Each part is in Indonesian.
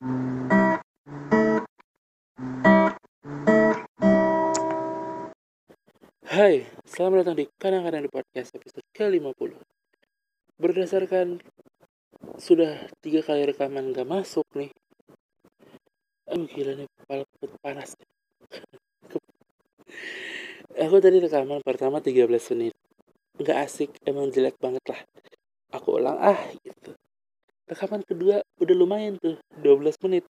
Hai, selamat datang di Kadang-Kadang di Podcast episode ke-50 Berdasarkan sudah tiga kali rekaman gak masuk nih. Aduh gila nih, kepala panas. Aku tadi rekaman pertama 13 menit. Gak asik, emang jelek banget lah. Aku ulang ah gitu Rekaman kedua udah lumayan tuh, 12 menit.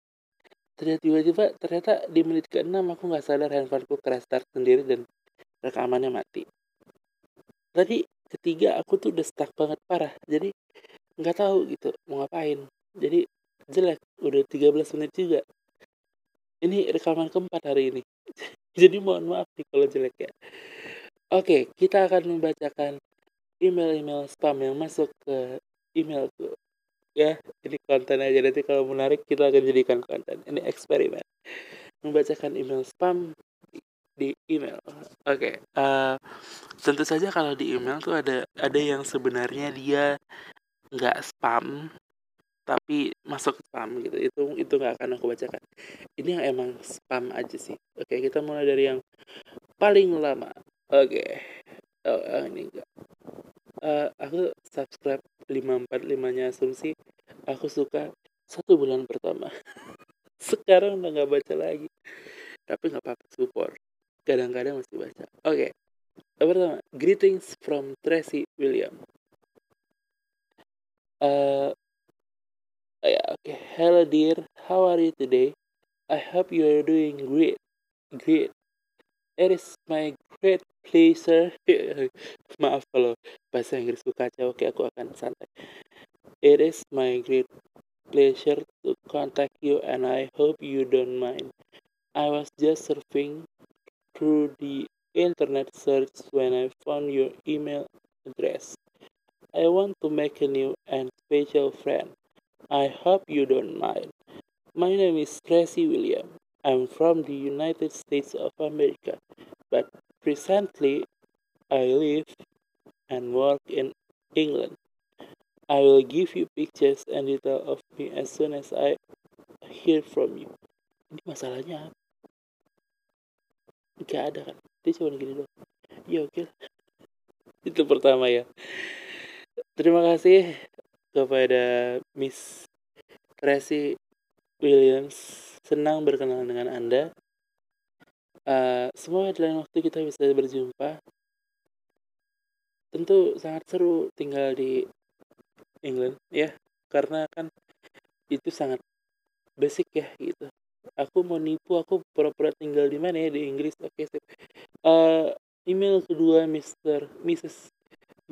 Ternyata tiba-tiba ternyata di menit ke-6 aku nggak sadar handphoneku crash start sendiri dan rekamannya mati. Tadi ketiga aku tuh udah stuck banget parah jadi nggak tahu gitu mau ngapain. Jadi jelek udah 13 menit juga. Ini rekaman keempat hari ini. Jadi mohon maaf nih kalau jelek ya. Oke kita akan membacakan email-email spam yang masuk ke emailku ya ini konten aja. Nanti kalau menarik kita akan jadikan konten. Ini eksperimen. Membacakan email spam di, email. Oke okay. uh, eh, tentu saja kalau di email tuh ada ada yang sebenarnya dia nggak spam tapi masuk spam gitu. Itu itu nggak akan aku bacakan. Ini yang emang spam aja sih. Oke okay, kita mulai dari yang paling lama. Oke. Okay. oh, ini enggak uh, aku subscribe 545 nya asumsi aku suka satu bulan pertama. Sekarang udah nggak baca lagi. Tapi nggak apa-apa support. Kadang-kadang masih baca. Oke. Okay. pertama greetings from Tracy William. Uh, ya yeah, oke. Okay. hello dear. How are you today? I hope you are doing great. Great. It is my great pleasure maaf kalau bahasa Inggrisku kacau oke aku akan santai It is my great pleasure to contact you and I hope you don't mind. I was just surfing through the internet search when I found your email address. I want to make a new and special friend. I hope you don't mind. My name is Tracy William. I'm from the United States of America, but presently I live and work in England. I will give you pictures and detail of me as soon as I hear from you. Ini masalahnya Gak ada kan? Dia cuma gini doang. Ya oke. Okay. Itu pertama ya. Terima kasih kepada Miss Tracy Williams. Senang berkenalan dengan Anda. Uh, semoga dalam waktu kita bisa berjumpa. Tentu sangat seru tinggal di England ya. Karena kan itu sangat basic ya gitu. Aku mau nipu aku pura-pura tinggal di mana ya di Inggris. Oke okay, sip. Uh, email kedua Mr. Mrs.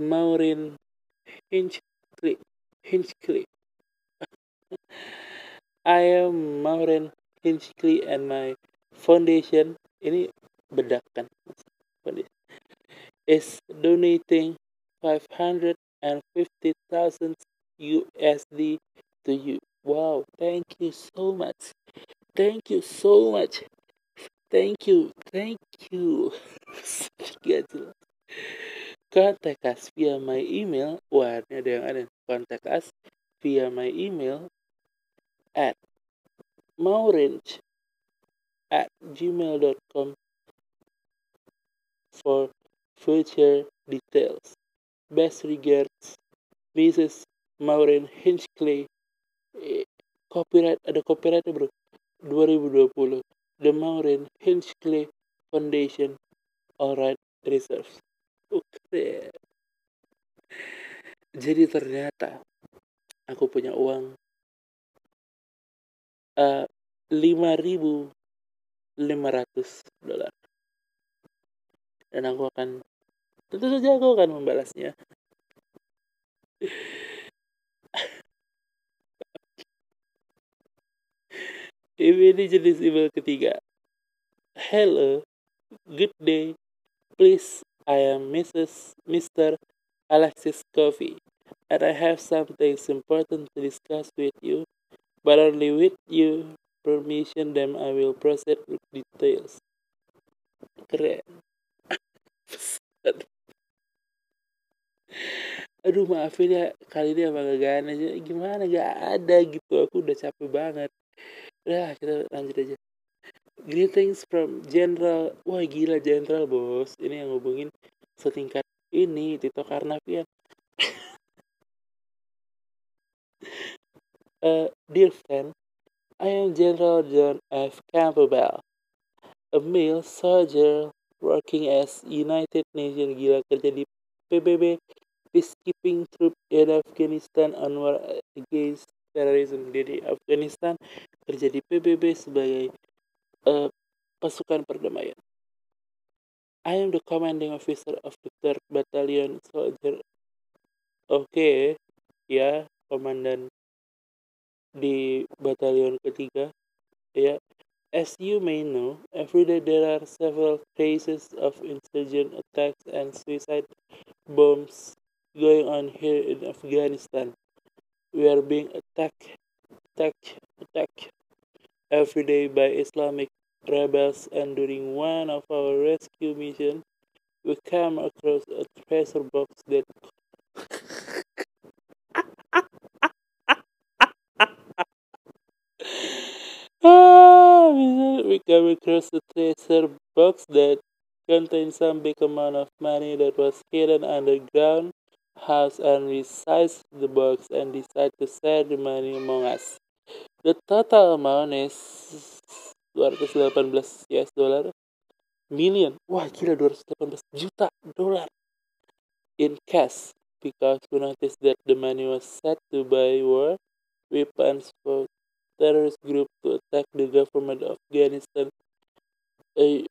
Maureen Hinckley Hinckley I am Maureen Hinckley and my foundation. Ini bedak kan? Foundation is donating 550,000 USD to you. Wow, thank you so much. Thank you so much. Thank you, thank you. Contact us via my email. Wah, ini ada yang ada. Contact us via my email at maurange at gmail.com for future details. Best regards, Mrs. Maureen Hinckley. Eh, copyright, ada copyright bro. 2020. The Maureen Hinckley Foundation. Alright, reserves. Oke. Jadi ternyata aku punya uang uh, 5.500 dolar. Dan aku akan tentu saja aku akan membalasnya ini jenis email ketiga hello good day please I am Mrs. Mr. Alexis Coffee and I have something important to discuss with you but only with you permission then I will proceed with details keren aduh maafin ya kali ini emang gak aja gimana gak ada gitu aku udah capek banget Udah, kita lanjut aja. Greetings from General. Wah, gila General, Bos. Ini yang hubungin setingkat ini Tito Karnavian. uh, dear friend, I am General John F. Campbell, a male soldier working as United Nations gila kerja di PBB peacekeeping troop in Afghanistan on war against terrorism. Jadi Afghanistan kerja di PBB sebagai uh, pasukan perdamaian. I am the commanding officer of the third battalion soldier. Oke, okay, ya, komandan di batalion ketiga. Ya, as you may know, every day there are several cases of insurgent attacks and suicide bombs going on here in Afghanistan. We are being attacked, attacked, attacked every day by Islamic rebels and during one of our rescue missions, we came across a treasure box that ah, we came across a treasure box that contained some big amount of money that was hidden underground house and we seized the box and decided to share the money among us. The total amount is 218 US dollar million. Wah gila 218 juta dolar in cash because we noticed that the money was set to buy war weapons for terrorist group to attack the government of Afghanistan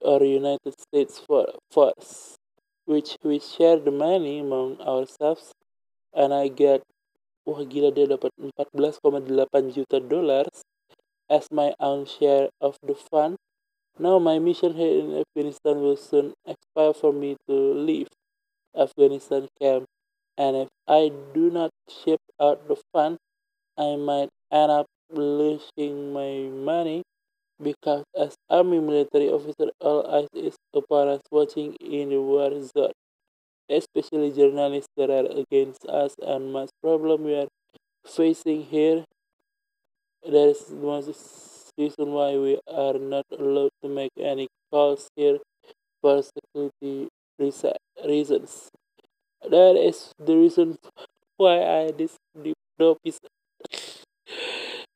or United States force. Which we share the money among ourselves and I get wah gila dia dapat 14,8 juta dolar as my own share of the fund. Now my mission here in Afghanistan will soon expire for me to leave Afghanistan camp and if I do not ship out the fund, I might end up losing my money because as army military officer all eyes is upon us watching in the war zone especially journalists that are against us and much problem we are facing here. That is the most reason why we are not allowed to make any calls here for security reasons. That is the reason why I this deep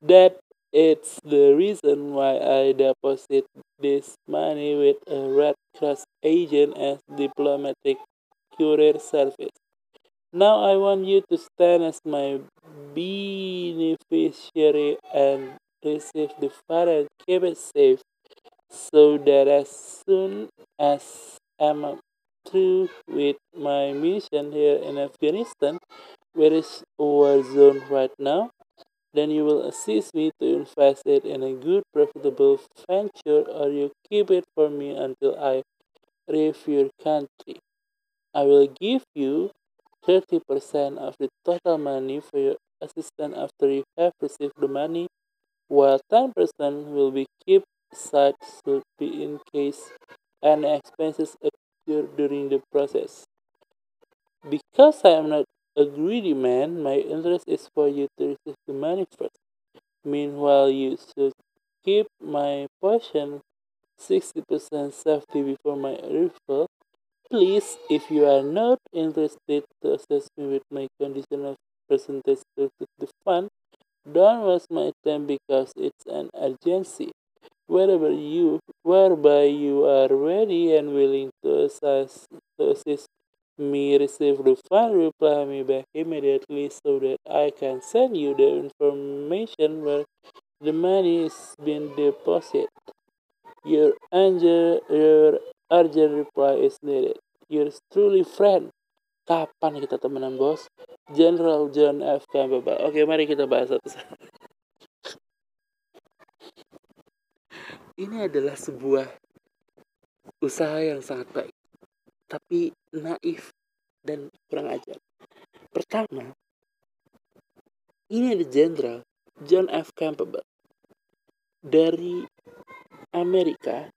that It's the reason why I deposit this money with a Red Cross agent as diplomatic courier service. Now I want you to stand as my beneficiary and receive the fund and keep it safe so that as soon as I'm through with my mission here in Afghanistan, where is war zone right now, then you will assist me to invest it in a good profitable venture or you keep it for me until I leave your country. I will give you 30% of the total money for your assistance after you have received the money, while 10% will be kept aside should be in case any expenses occur during the process. Because I am not a greedy man, my interest is for you to receive the money first. Meanwhile, you should keep my portion 60% safety before my arrival. Please, if you are not interested to assist me with my conditional percentage to the fund, don't waste my time because it's an urgency. Wherever you, whereby you are ready and willing to assist, to assist me receive the fund, reply me back immediately so that I can send you the information where the money is being deposited. Your, angel, your urgent reply is needed. Yours truly, friend. Kapan kita temenan, bos? General John F. Campbell. Oke, mari kita bahas satu-satu. Ini adalah sebuah usaha yang sangat baik tapi naif dan kurang ajar. Pertama, ini ada jenderal John F. Campbell dari Amerika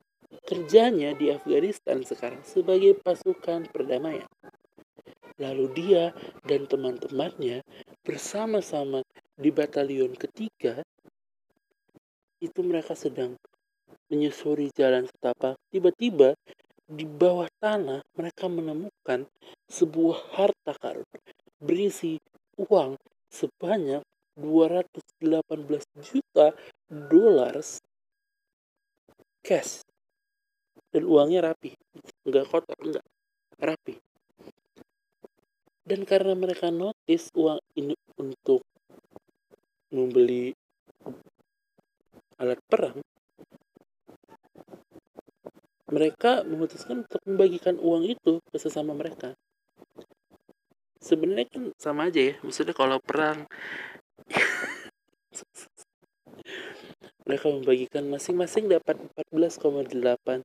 kerjanya di Afghanistan sekarang sebagai pasukan perdamaian. Lalu dia dan teman-temannya bersama-sama di batalion ketiga itu mereka sedang menyusuri jalan setapak tiba-tiba di bawah tanah mereka menemukan sebuah harta karun berisi uang sebanyak 218 juta dolar cash. Dan uangnya rapi. Nggak kotor nggak. Rapi. Dan karena mereka notice uang ini untuk membeli alat perang mereka memutuskan untuk membagikan uang itu ke sesama mereka sebenarnya kan sama aja ya maksudnya kalau perang mereka membagikan masing-masing dapat 14,8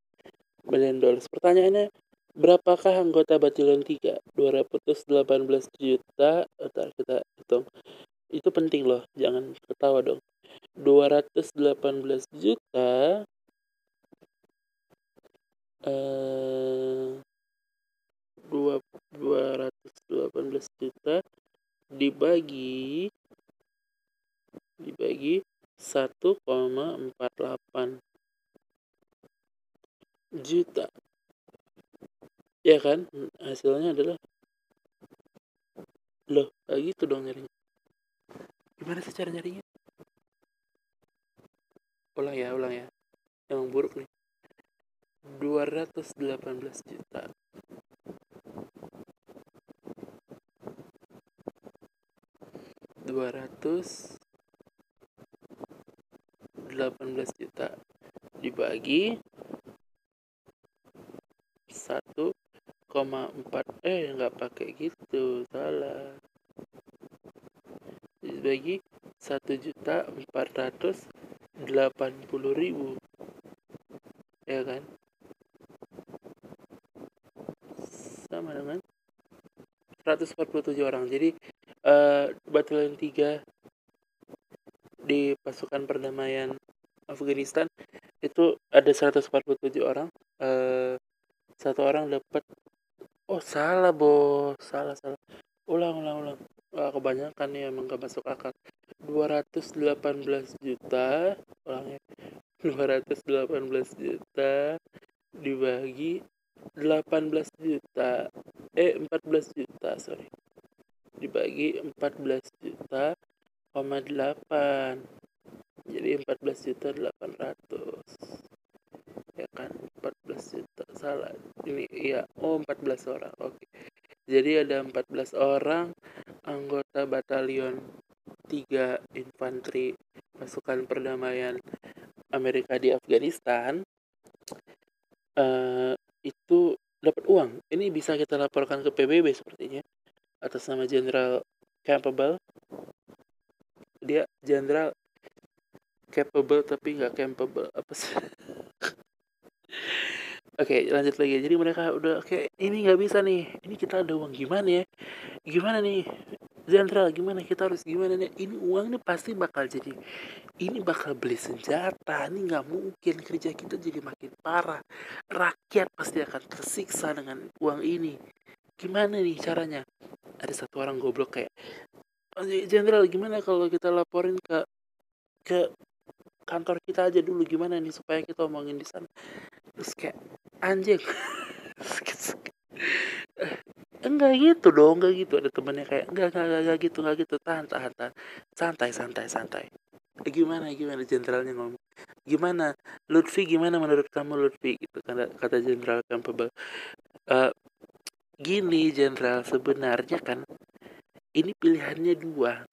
miliar dolar. Pertanyaannya, berapakah anggota Batalion 3? 218 juta, Ntar kita hitung. Itu penting loh, jangan ketawa dong. 218 juta eh 218 juta dibagi dibagi 1,48 juta. Ya kan? Hasilnya adalah loh kayak gitu dong nyarinya. Gimana sih cara nyarinya 200 18 juta dibagi 1,4 eh nggak pakai gitu salah. Dibagi 1 juta 480 ribu ya kan? Sama dengan 147 orang. Jadi uh, batalion 3 di pasukan perdamaian Afghanistan itu ada 147 orang. Uh, satu orang dapat oh salah bos. Salah salah. Ulang ulang ulang. Wah, kebanyakan nih emang gak masuk akal. 218 juta ulangnya 218 juta dibagi 18 juta eh 14 juta sorry dibagi 14 juta koma 8 jadi 14 juta 800 ya kan? 14 juta. Salah. Ini iya. Oh 14 orang. Oke. Jadi ada 14 orang anggota batalion 3 infanteri pasukan perdamaian Amerika di Afghanistan uh, itu dapat uang. Ini bisa kita laporkan ke PBB sepertinya atas nama Jenderal Campbell dia jenderal capable tapi nggak capable apa sih? Oke okay, lanjut lagi. Jadi mereka udah oke okay, ini nggak bisa nih. Ini kita ada uang. Gimana ya? Gimana nih jenderal? Gimana? Kita harus gimana nih? Ini uang nih pasti bakal jadi ini bakal beli senjata. Ini nggak mungkin kerja kita jadi makin parah. Rakyat pasti akan tersiksa dengan uang ini. Gimana nih caranya ada satu orang goblok kayak jenderal gimana kalau kita laporin ke ke kantor kita aja dulu gimana nih supaya kita omongin di sana? Terus kayak anjing. Enggak gitu dong enggak gitu. Ada temennya kayak enggak enggak enggak, enggak gitu enggak gitu. Tahan tahan tahan. Santai santai santai. Eh, gimana gimana? Jenderalnya ngomong gimana? Lutfi gimana menurut kamu Lutfi? Gitu kata kata jenderal Campbell uh, gini jenderal sebenarnya kan ini pilihannya dua.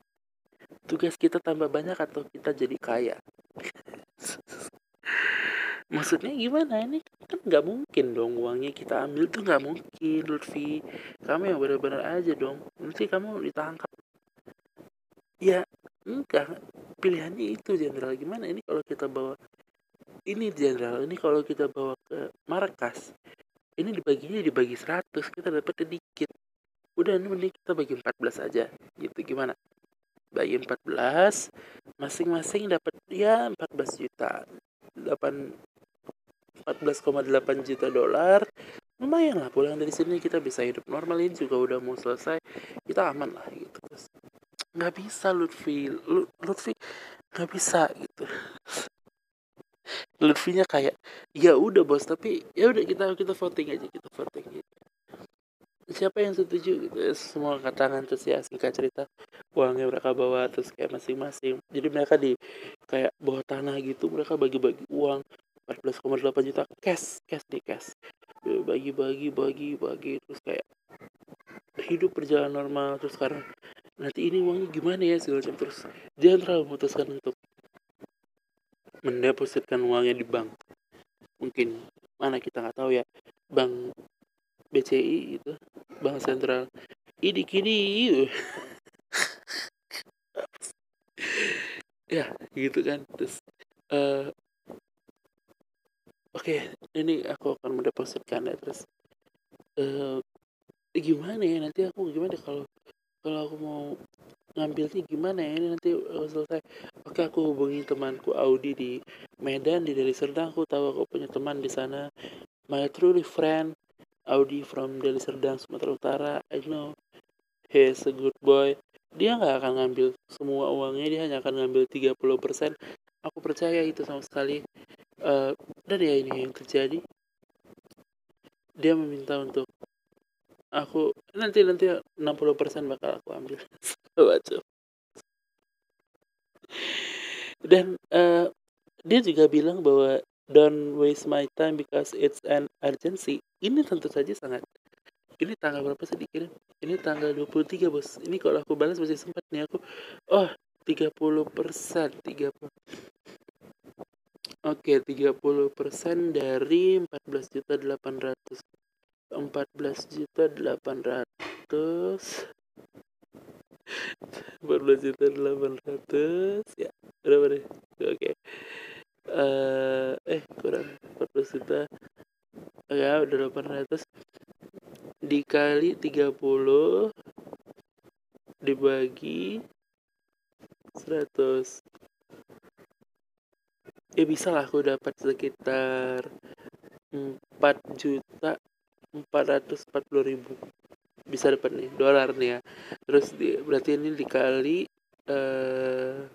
Tugas kita tambah banyak atau kita jadi kaya? Maksudnya gimana? Ini kan nggak mungkin dong uangnya kita ambil tuh nggak mungkin Lutfi. Kamu yang benar-benar aja dong. Nanti kamu ditangkap. Ya enggak. Pilihannya itu jenderal. Gimana? Ini kalau kita bawa ini jenderal ini kalau kita bawa ke markas ini dibaginya dibagi 100 kita dapat sedikit udah ini mending kita bagi 14 aja. Gitu gimana? Bagi 14 masing-masing dapat ya 14 juta. 8 14,8 juta dolar. Lumayan lah pulang dari sini kita bisa hidup normal. Ini juga udah mau selesai. Kita aman lah gitu terus nggak bisa Lutfi. Lutfi nggak bisa gitu Lutfinya kayak ya udah bos tapi ya udah kita kita voting aja kita voting gitu. siapa yang setuju gitu semua angkat tangan terus ya singkat cerita uangnya mereka bawa terus kayak masing-masing. Jadi mereka di kayak bawah tanah gitu mereka bagi-bagi uang 14,8 juta cash cash di cash. Bagi-bagi bagi-bagi terus kayak hidup berjalan normal terus sekarang nanti ini uangnya gimana ya? segala macam terus dia terlalu memutuskan untuk mendepositkan uangnya di bank. Mungkin mana kita nggak tahu ya bank BCI itu bank sentral. Ini kini ya gitu kan. Terus uh, oke okay, ini aku akan mendepositkan ya terus uh, gimana ya nanti aku gimana kalau kalau aku mau ngambilnya gimana ya ini nanti selesai oke aku hubungi temanku Audi di Medan di Deli Serdang? Aku tahu aku punya teman di sana. My truly friend Audi from Deli Serdang Sumatera Utara. I know he is a good boy. Dia nggak akan ngambil semua uangnya dia hanya akan ngambil 30% aku percaya itu sama sekali. Uh, dan ya ini yang terjadi. Dia meminta untuk aku nanti nanti 60% bakal aku ambil. Baca dan uh, dia juga bilang bahwa don't waste my time because it's an urgency. Ini tentu saja sangat ini tanggal berapa sih dikirim? Ini tanggal 23 bos. Ini kalau aku balas masih sempat nih aku oh 30 persen 30 Oke, okay, 30 persen dari 14 juta 800 14 juta 800 14 juta 800 ya berapa deh? Oke. Okay. uh, eh kurang 14 juta. Ya udah 800 dikali 30 dibagi 100 ya bisa lah aku dapat sekitar 4 juta 440 ribu. Bisa dapat nih dolar nih ya. Terus di, berarti ini dikali uh,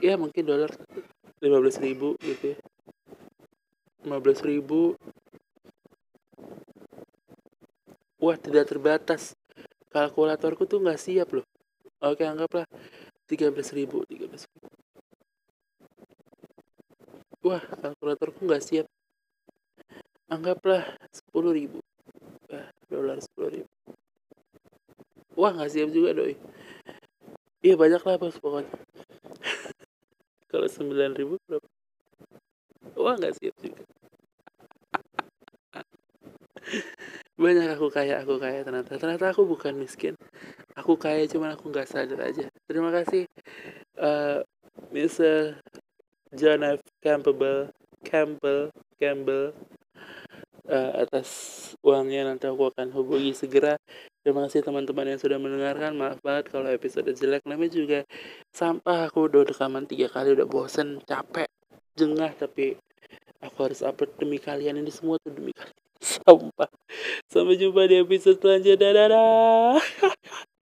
ya mungkin dolar 15 ribu gitu ya. 15 ribu. Wah tidak terbatas. Kalkulatorku tuh nggak siap loh. Oke anggaplah 13 ribu 13 ribu. Wah kalkulatorku nggak siap. Anggaplah 10 ribu. Dolar sepuluh ribu. Wah nggak siap juga doi. Iya banyak lah bos pokoknya kalau sembilan ribu berapa? Wah nggak siap juga. Banyak aku kaya aku kaya ternyata. Ternyata aku bukan miskin. Aku kaya cuman aku nggak sadar aja. Terima kasih uh, Mr. John F. Campbell Campbell Campbell uh, atas uangnya nanti aku akan hubungi segera. Terima kasih teman-teman yang sudah mendengarkan. Maaf banget kalau episode jelek. Namanya juga sampah. Aku udah rekaman tiga kali udah bosen capek jengah. Tapi aku harus upload demi kalian ini semua tuh demi kalian. Sampah. Sampai jumpa di episode selanjutnya. Dadah